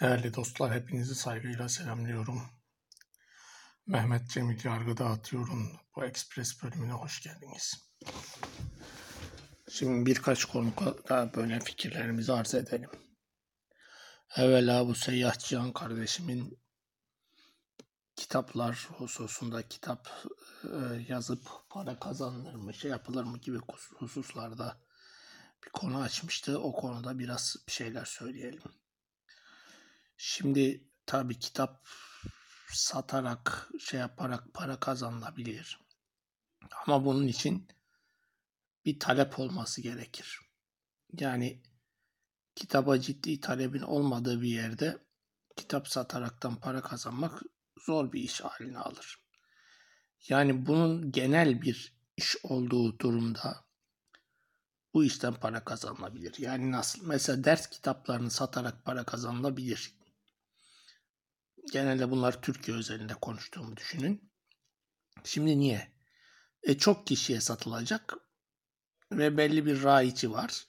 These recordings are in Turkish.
Değerli dostlar, hepinizi saygıyla selamlıyorum. Mehmet Cemil Yargı Dağıtıyorum. Bu Ekspres bölümüne hoş geldiniz. Şimdi birkaç konuda böyle fikirlerimizi arz edelim. Evvela bu Seyyah Cihan kardeşimin kitaplar hususunda kitap e, yazıp para kazanılır mı, şey yapılır mı gibi hususlarda bir konu açmıştı. O konuda biraz bir şeyler söyleyelim. Şimdi tabi kitap satarak şey yaparak para kazanılabilir. Ama bunun için bir talep olması gerekir. Yani kitaba ciddi talebin olmadığı bir yerde kitap sataraktan para kazanmak zor bir iş haline alır. Yani bunun genel bir iş olduğu durumda bu işten para kazanılabilir. Yani nasıl? Mesela ders kitaplarını satarak para kazanılabilir. Genelde bunlar Türkiye özelinde konuştuğumu düşünün. Şimdi niye? E çok kişiye satılacak ve belli bir raiçi var.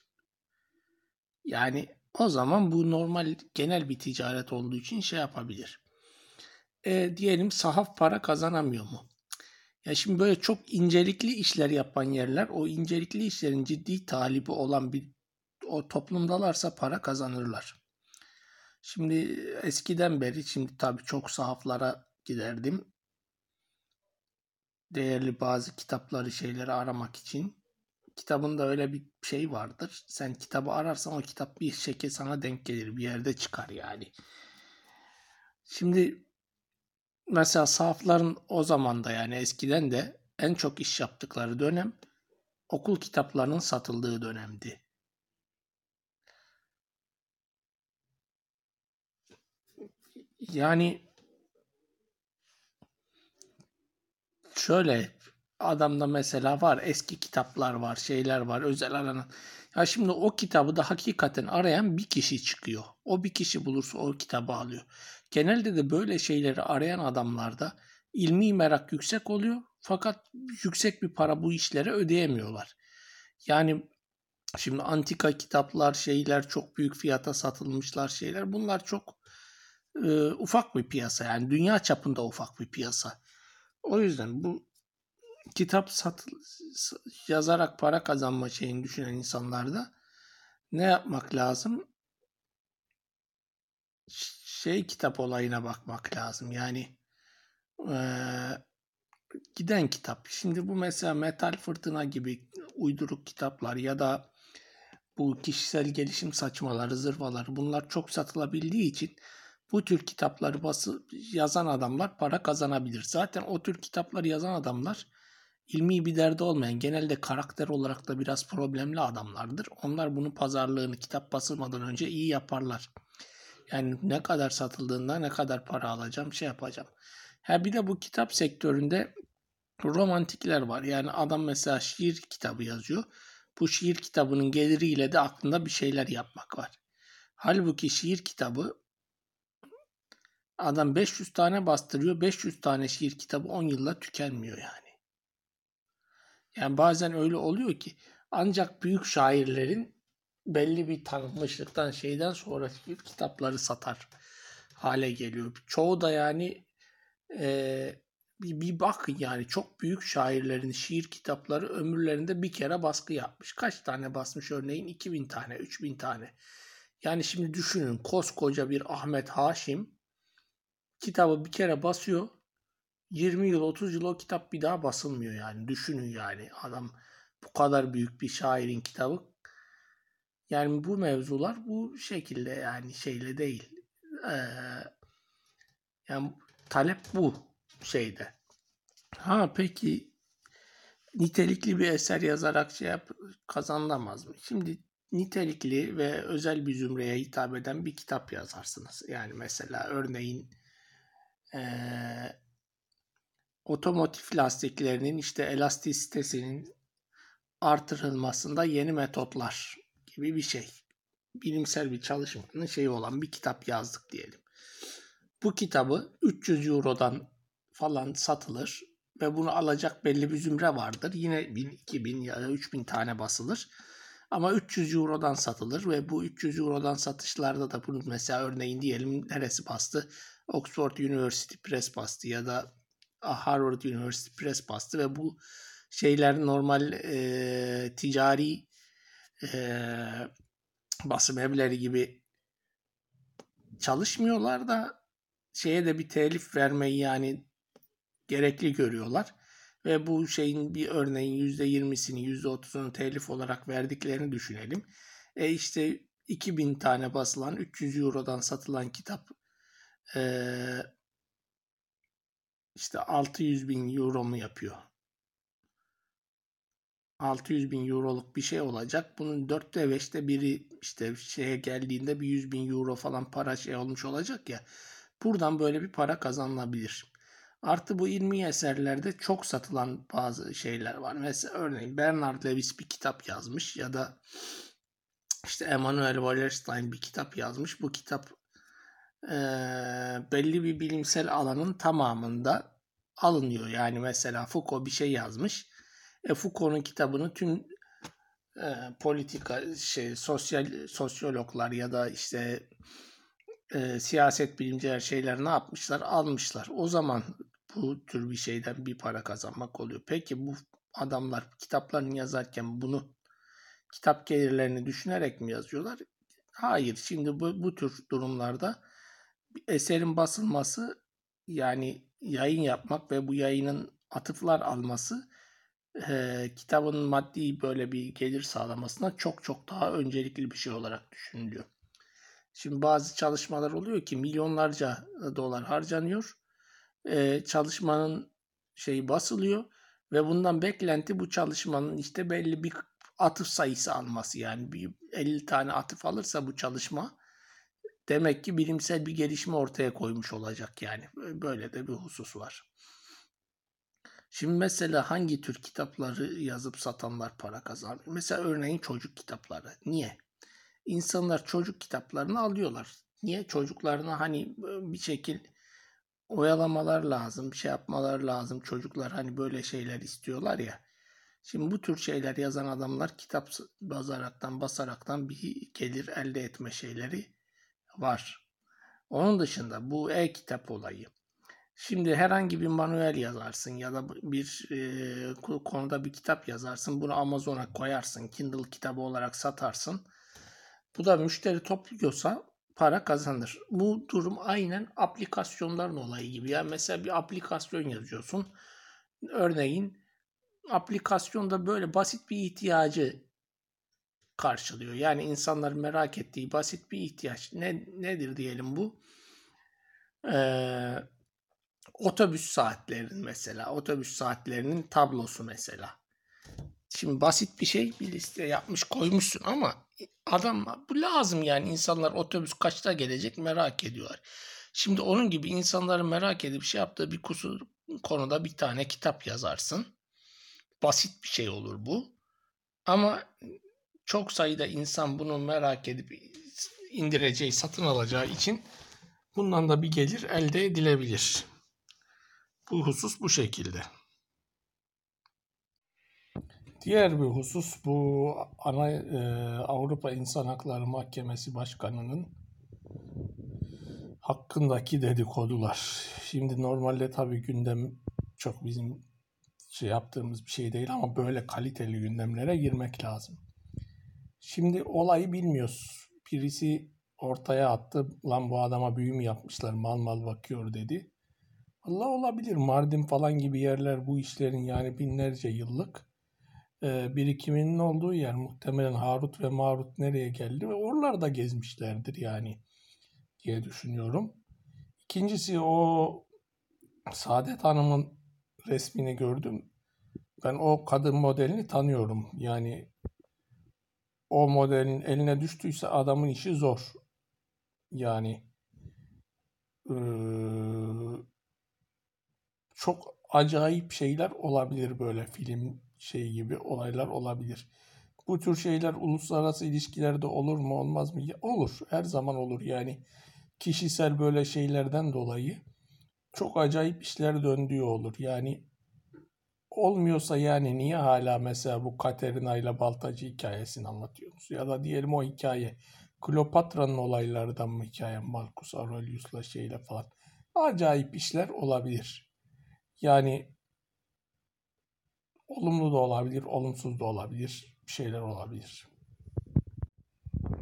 Yani o zaman bu normal genel bir ticaret olduğu için şey yapabilir. E, diyelim sahaf para kazanamıyor mu? Ya şimdi böyle çok incelikli işler yapan yerler o incelikli işlerin ciddi talibi olan bir o toplumdalarsa para kazanırlar. Şimdi eskiden beri şimdi tabii çok sahaflara giderdim. Değerli bazı kitapları şeyleri aramak için. Kitabında öyle bir şey vardır. Sen kitabı ararsan o kitap bir şekilde sana denk gelir. Bir yerde çıkar yani. Şimdi mesela sahafların o zaman da yani eskiden de en çok iş yaptıkları dönem okul kitaplarının satıldığı dönemdi. Yani şöyle adamda mesela var eski kitaplar var şeyler var özel aranan. Ya şimdi o kitabı da hakikaten arayan bir kişi çıkıyor. O bir kişi bulursa o kitabı alıyor. Genelde de böyle şeyleri arayan adamlarda ilmi merak yüksek oluyor. Fakat yüksek bir para bu işlere ödeyemiyorlar. Yani şimdi antika kitaplar şeyler çok büyük fiyata satılmışlar şeyler bunlar çok e, ufak bir piyasa yani dünya çapında ufak bir piyasa. O yüzden bu kitap sat, yazarak para kazanma şeyini düşünen insanlarda ne yapmak lazım? Şey kitap olayına bakmak lazım. Yani e, giden kitap. Şimdi bu mesela Metal Fırtına gibi uyduruk kitaplar ya da bu kişisel gelişim saçmaları, zırvaları bunlar çok satılabildiği için bu tür kitapları bası yazan adamlar para kazanabilir. Zaten o tür kitapları yazan adamlar ilmi bir derdi olmayan, genelde karakter olarak da biraz problemli adamlardır. Onlar bunun pazarlığını kitap basılmadan önce iyi yaparlar. Yani ne kadar satıldığında ne kadar para alacağım şey yapacağım. Ha bir de bu kitap sektöründe romantikler var. Yani adam mesela şiir kitabı yazıyor. Bu şiir kitabının geliriyle de aklında bir şeyler yapmak var. Halbuki şiir kitabı Adam 500 tane bastırıyor. 500 tane şiir kitabı 10 yılda tükenmiyor yani. Yani bazen öyle oluyor ki ancak büyük şairlerin belli bir tanınmışlıktan şeyden sonra şiir kitapları satar hale geliyor. Çoğu da yani e, bir, bir bak yani çok büyük şairlerin şiir kitapları ömürlerinde bir kere baskı yapmış. Kaç tane basmış örneğin? 2000 tane, 3000 tane. Yani şimdi düşünün koskoca bir Ahmet Haşim kitabı bir kere basıyor. 20 yıl 30 yıl o kitap bir daha basılmıyor yani. Düşünün yani adam bu kadar büyük bir şairin kitabı. Yani bu mevzular bu şekilde yani şeyle değil. Ee, yani talep bu şeyde. Ha peki nitelikli bir eser yazarak şey yap kazanılamaz mı? Şimdi nitelikli ve özel bir zümreye hitap eden bir kitap yazarsınız. Yani mesela örneğin e, otomotiv lastiklerinin işte elastisitesinin artırılmasında yeni metotlar gibi bir şey. Bilimsel bir çalışmanın şeyi olan bir kitap yazdık diyelim. Bu kitabı 300 Euro'dan falan satılır ve bunu alacak belli bir zümre vardır. Yine 1000, 2000 ya da 3000 tane basılır. Ama 300 Euro'dan satılır ve bu 300 Euro'dan satışlarda da bunu mesela örneğin diyelim neresi bastı? Oxford University Press bastı ya da Harvard University Press bastı ve bu şeyler normal e, ticari e, basım evleri gibi çalışmıyorlar da şeye de bir telif vermeyi yani gerekli görüyorlar. Ve bu şeyin bir örneğin %20'sini %30'unu telif olarak verdiklerini düşünelim. E işte 2000 tane basılan 300 Euro'dan satılan kitap e, işte 600 bin Euro mu yapıyor? 600 bin euroluk bir şey olacak. Bunun 4'te 5'te biri işte şeye geldiğinde bir 100 bin euro falan para şey olmuş olacak ya. Buradan böyle bir para kazanılabilir. Artı bu ilmi eserlerde çok satılan bazı şeyler var. Mesela örneğin Bernard Lewis bir kitap yazmış ya da işte Emmanuel Wallerstein bir kitap yazmış. Bu kitap e, belli bir bilimsel alanın tamamında alınıyor. Yani mesela Foucault bir şey yazmış. E, Foucault'un kitabını tüm e, politika şey sosyal sosyologlar ya da işte e, siyaset bilimciler şeyler ne yapmışlar? Almışlar. O zaman bu tür bir şeyden bir para kazanmak oluyor. Peki bu adamlar kitaplarını yazarken bunu kitap gelirlerini düşünerek mi yazıyorlar? Hayır. Şimdi bu, bu tür durumlarda eserin basılması yani yayın yapmak ve bu yayının atıflar alması e, kitabın maddi böyle bir gelir sağlamasına çok çok daha öncelikli bir şey olarak düşünülüyor. Şimdi bazı çalışmalar oluyor ki milyonlarca dolar harcanıyor. E, çalışmanın şeyi basılıyor ve bundan beklenti bu çalışmanın işte belli bir atıf sayısı alması yani bir 50 tane atıf alırsa bu çalışma demek ki bilimsel bir gelişme ortaya koymuş olacak yani. Böyle de bir husus var. Şimdi mesela hangi tür kitapları yazıp satanlar para kazanıyor? Mesela örneğin çocuk kitapları. Niye? İnsanlar çocuk kitaplarını alıyorlar. Niye? Çocuklarına hani bir şekil oyalamalar lazım, bir şey yapmalar lazım. Çocuklar hani böyle şeyler istiyorlar ya. Şimdi bu tür şeyler yazan adamlar kitap bazaraktan, basaraktan bir gelir elde etme şeyleri var. Onun dışında bu e-kitap olayı. Şimdi herhangi bir manuel yazarsın ya da bir e, konuda bir kitap yazarsın. Bunu Amazon'a koyarsın. Kindle kitabı olarak satarsın. Bu da müşteri topluyorsa para kazanır. Bu durum aynen aplikasyonların olayı gibi. Yani mesela bir aplikasyon yazıyorsun. Örneğin aplikasyonda böyle basit bir ihtiyacı karşılıyor. Yani insanların merak ettiği basit bir ihtiyaç. Ne, nedir diyelim bu? Ee, otobüs saatlerinin mesela. Otobüs saatlerinin tablosu mesela. Şimdi basit bir şey bir liste yapmış koymuşsun ama adam bu lazım yani insanlar otobüs kaçta gelecek merak ediyorlar. Şimdi onun gibi insanların merak edip şey yaptığı bir kusur konuda bir tane kitap yazarsın. Basit bir şey olur bu. Ama çok sayıda insan bunu merak edip indireceği, satın alacağı için bundan da bir gelir elde edilebilir. Bu husus bu şekilde. Diğer bir husus bu ana e, Avrupa İnsan Hakları Mahkemesi Başkanı'nın hakkındaki dedikodular. Şimdi normalde tabii gündem çok bizim şey yaptığımız bir şey değil ama böyle kaliteli gündemlere girmek lazım. Şimdi olayı bilmiyoruz. Birisi ortaya attı. Lan bu adama büyü mü yapmışlar mal mal bakıyor dedi. Allah olabilir. Mardin falan gibi yerler bu işlerin yani binlerce yıllık birikiminin olduğu yer. Muhtemelen Harut ve Marut nereye geldi ve oralarda gezmişlerdir yani diye düşünüyorum. İkincisi o Saadet Hanım'ın resmini gördüm. Ben o kadın modelini tanıyorum. Yani o modelin eline düştüyse adamın işi zor. Yani ee, çok acayip şeyler olabilir böyle film şey gibi olaylar olabilir. Bu tür şeyler uluslararası ilişkilerde olur mu olmaz mı? Olur. Her zaman olur yani. Kişisel böyle şeylerden dolayı çok acayip işler döndüğü olur. Yani olmuyorsa yani niye hala mesela bu Katerina ile Baltacı hikayesini anlatıyorsunuz? Ya da diyelim o hikaye Kleopatra'nın olaylardan mı hikaye Marcus Aurelius'la şeyle falan. Acayip işler olabilir. Yani olumlu da olabilir, olumsuz da olabilir. Bir şeyler olabilir.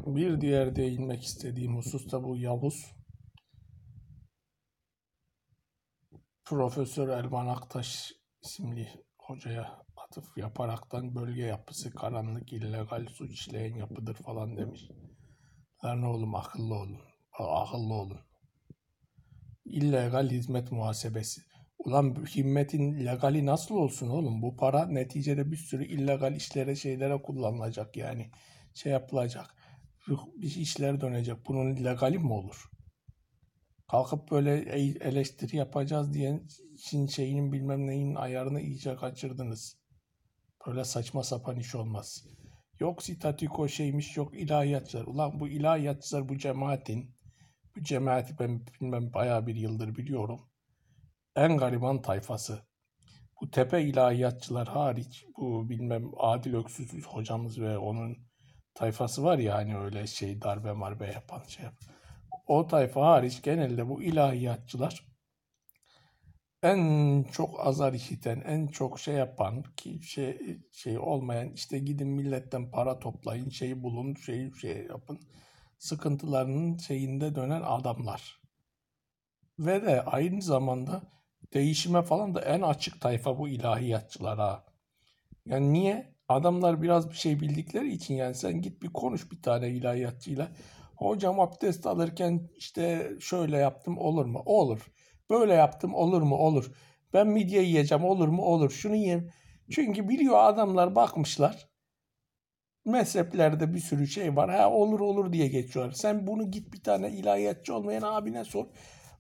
Bir diğer değinmek istediğim husus da bu Yavuz. Profesör Elvan Aktaş isimli hocaya atıf yaparaktan bölge yapısı karanlık illegal suç işleyen yapıdır falan demiş. Lan oğlum akıllı olun. Akıllı olun. İllegal hizmet muhasebesi. Ulan himmetin legali nasıl olsun oğlum? Bu para neticede bir sürü illegal işlere şeylere kullanılacak yani. Şey yapılacak. Bir işler dönecek. Bunun legali mi olur? Kalkıp böyle eleştiri yapacağız diye için şeyinin bilmem neyin ayarını iyice kaçırdınız. Böyle saçma sapan iş olmaz. Yok sitatiko şeymiş yok ilahiyatçılar. Ulan bu ilahiyatçılar bu cemaatin bu cemaati ben bilmem bayağı bir yıldır biliyorum. En gariban tayfası. Bu tepe ilahiyatçılar hariç bu bilmem Adil Öksüz hocamız ve onun tayfası var ya hani öyle şey darbe marbe yapan şey. O tayfa hariç genelde bu ilahiyatçılar en çok azar işiten, en çok şey yapan, ki şey, şey olmayan işte gidin milletten para toplayın, şey bulun, şey şey yapın. Sıkıntılarının şeyinde dönen adamlar. Ve de aynı zamanda değişime falan da en açık tayfa bu ilahiyatçılara. Yani niye? Adamlar biraz bir şey bildikleri için yani sen git bir konuş bir tane ilahiyatçıyla. Hocam abdest alırken işte şöyle yaptım olur mu? Olur. Böyle yaptım olur mu? Olur. Ben midye yiyeceğim olur mu? Olur. Şunu yiyeyim. Çünkü biliyor adamlar bakmışlar. Mezheplerde bir sürü şey var. Ha olur olur diye geçiyorlar. Sen bunu git bir tane ilahiyatçı olmayan abine sor.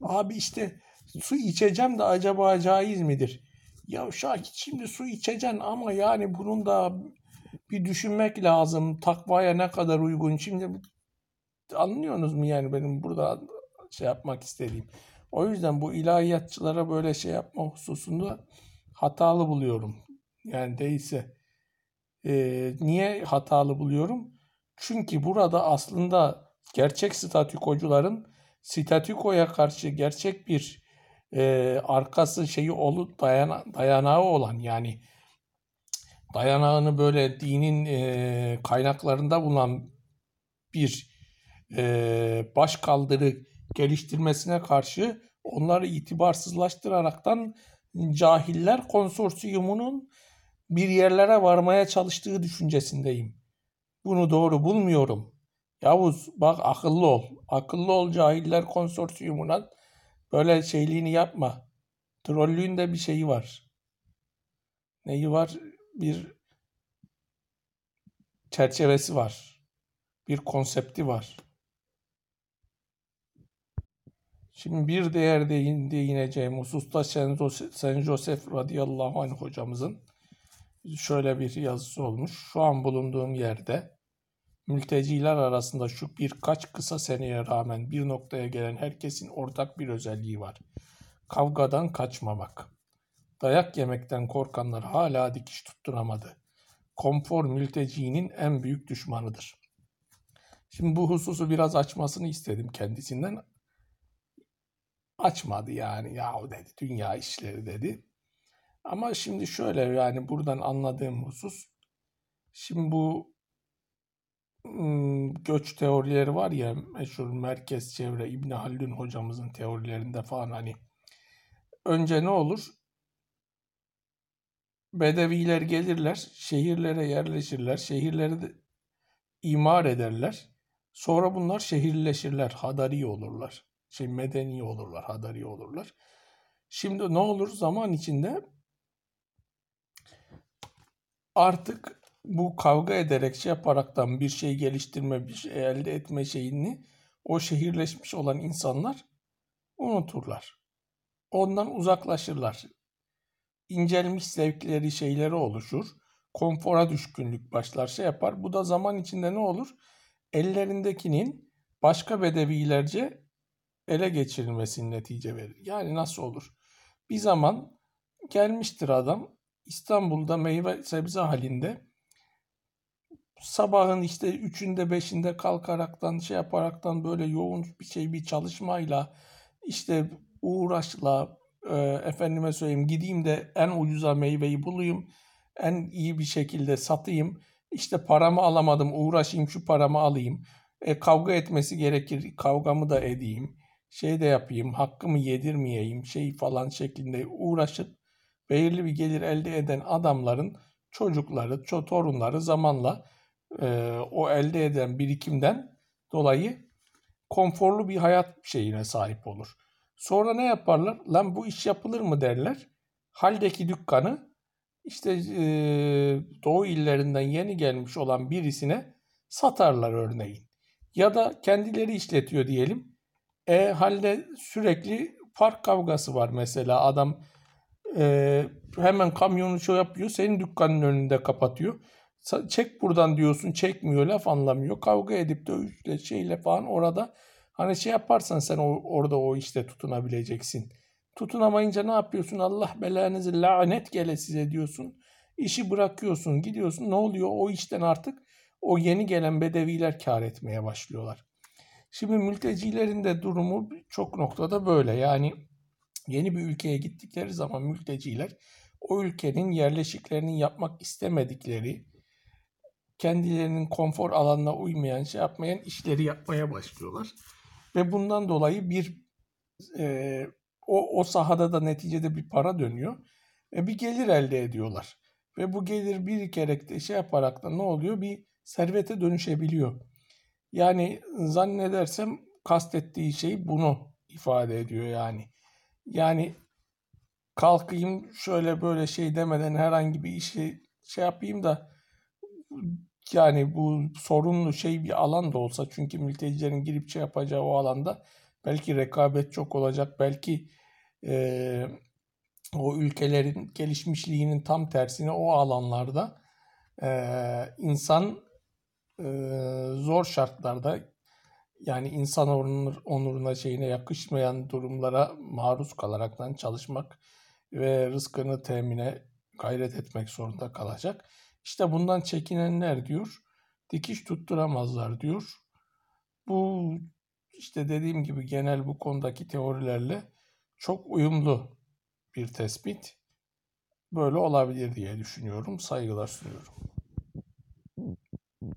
Abi işte su içeceğim de acaba caiz midir? Ya Şakit şimdi su içeceksin ama yani bunun da bir düşünmek lazım. Takvaya ne kadar uygun. Şimdi anlıyorsunuz mu yani benim burada şey yapmak istediğim. O yüzden bu ilahiyatçılara böyle şey yapma hususunda hatalı buluyorum. Yani değilse. Ee, niye hatalı buluyorum? Çünkü burada aslında gerçek statükocuların statükoya karşı gerçek bir e, arkası şeyi olup dayana, dayanağı olan yani dayanağını böyle dinin e, kaynaklarında bulunan bir e, baş kaldırı geliştirmesine karşı onları itibarsızlaştıraraktan cahiller konsorsiyumunun bir yerlere varmaya çalıştığı düşüncesindeyim. Bunu doğru bulmuyorum. Yavuz bak akıllı ol. Akıllı ol cahiller konsorsiyumuna böyle şeyliğini yapma. Trollüğün de bir şeyi var. Neyi var? Bir çerçevesi var. Bir konsepti var. Şimdi bir diğer değineceğim hususta Sen Joseph radıyallahu anh hocamızın şöyle bir yazısı olmuş. Şu an bulunduğum yerde mülteciler arasında şu birkaç kısa seneye rağmen bir noktaya gelen herkesin ortak bir özelliği var. Kavgadan kaçmamak. Dayak yemekten korkanlar hala dikiş tutturamadı. Konfor mültecinin en büyük düşmanıdır. Şimdi bu hususu biraz açmasını istedim kendisinden açmadı yani. Yahu dedi dünya işleri dedi. Ama şimdi şöyle yani buradan anladığım husus şimdi bu göç teorileri var ya meşhur merkez çevre İbni Haldun hocamızın teorilerinde falan hani önce ne olur? Bedeviler gelirler, şehirlere yerleşirler, şehirleri de imar ederler. Sonra bunlar şehirleşirler, hadari olurlar şey medeni olurlar, hadari olurlar. Şimdi ne olur zaman içinde artık bu kavga ederek şey yaparaktan bir şey geliştirme, bir şey elde etme şeyini o şehirleşmiş olan insanlar unuturlar. Ondan uzaklaşırlar. İncelmiş zevkleri şeyleri oluşur. Konfora düşkünlük başlar şey yapar. Bu da zaman içinde ne olur? Ellerindekinin başka bedevilerce ele geçirilmesinin netice verir. Yani nasıl olur? Bir zaman gelmiştir adam İstanbul'da meyve sebze halinde sabahın işte üçünde beşinde kalkaraktan şey yaparaktan böyle yoğun bir şey bir çalışmayla işte uğraşla e, efendime söyleyeyim gideyim de en ucuza meyveyi bulayım en iyi bir şekilde satayım işte paramı alamadım uğraşayım şu paramı alayım e, kavga etmesi gerekir kavgamı da edeyim şey de yapayım hakkımı yedirmeyeyim şey falan şeklinde uğraşıp belirli bir gelir elde eden adamların çocukları, ço- torunları zamanla e, o elde eden birikimden dolayı konforlu bir hayat şeyine sahip olur. Sonra ne yaparlar? Lan bu iş yapılır mı derler. Haldeki dükkanı işte e, doğu illerinden yeni gelmiş olan birisine satarlar örneğin. Ya da kendileri işletiyor diyelim. E halde sürekli park kavgası var mesela adam e, hemen kamyonu şey yapıyor senin dükkanın önünde kapatıyor. Çek buradan diyorsun çekmiyor laf anlamıyor. Kavga edip dövüşle şeyle falan orada hani şey yaparsan sen o, orada o işte tutunabileceksin. Tutunamayınca ne yapıyorsun? Allah belanızı lanet gele size diyorsun. İşi bırakıyorsun gidiyorsun ne oluyor o işten artık o yeni gelen bedeviler kar etmeye başlıyorlar. Şimdi mültecilerin de durumu çok noktada böyle. Yani yeni bir ülkeye gittikleri zaman mülteciler o ülkenin yerleşiklerini yapmak istemedikleri, kendilerinin konfor alanına uymayan, şey yapmayan işleri yapmaya başlıyorlar. Ve bundan dolayı bir e, o, o sahada da neticede bir para dönüyor. E, bir gelir elde ediyorlar. Ve bu gelir birikerek de şey yaparak da ne oluyor? Bir servete dönüşebiliyor. Yani zannedersem kastettiği şey bunu ifade ediyor yani. Yani kalkayım şöyle böyle şey demeden herhangi bir işi şey yapayım da yani bu sorunlu şey bir alan da olsa çünkü mültecilerin girip şey yapacağı o alanda belki rekabet çok olacak belki eee, o ülkelerin gelişmişliğinin tam tersine o alanlarda eee, insan zor şartlarda yani insan onur, onuruna şeyine yakışmayan durumlara maruz kalaraktan çalışmak ve rızkını temine gayret etmek zorunda kalacak. İşte bundan çekinenler diyor, dikiş tutturamazlar diyor. Bu işte dediğim gibi genel bu konudaki teorilerle çok uyumlu bir tespit. Böyle olabilir diye düşünüyorum. Saygılar sunuyorum.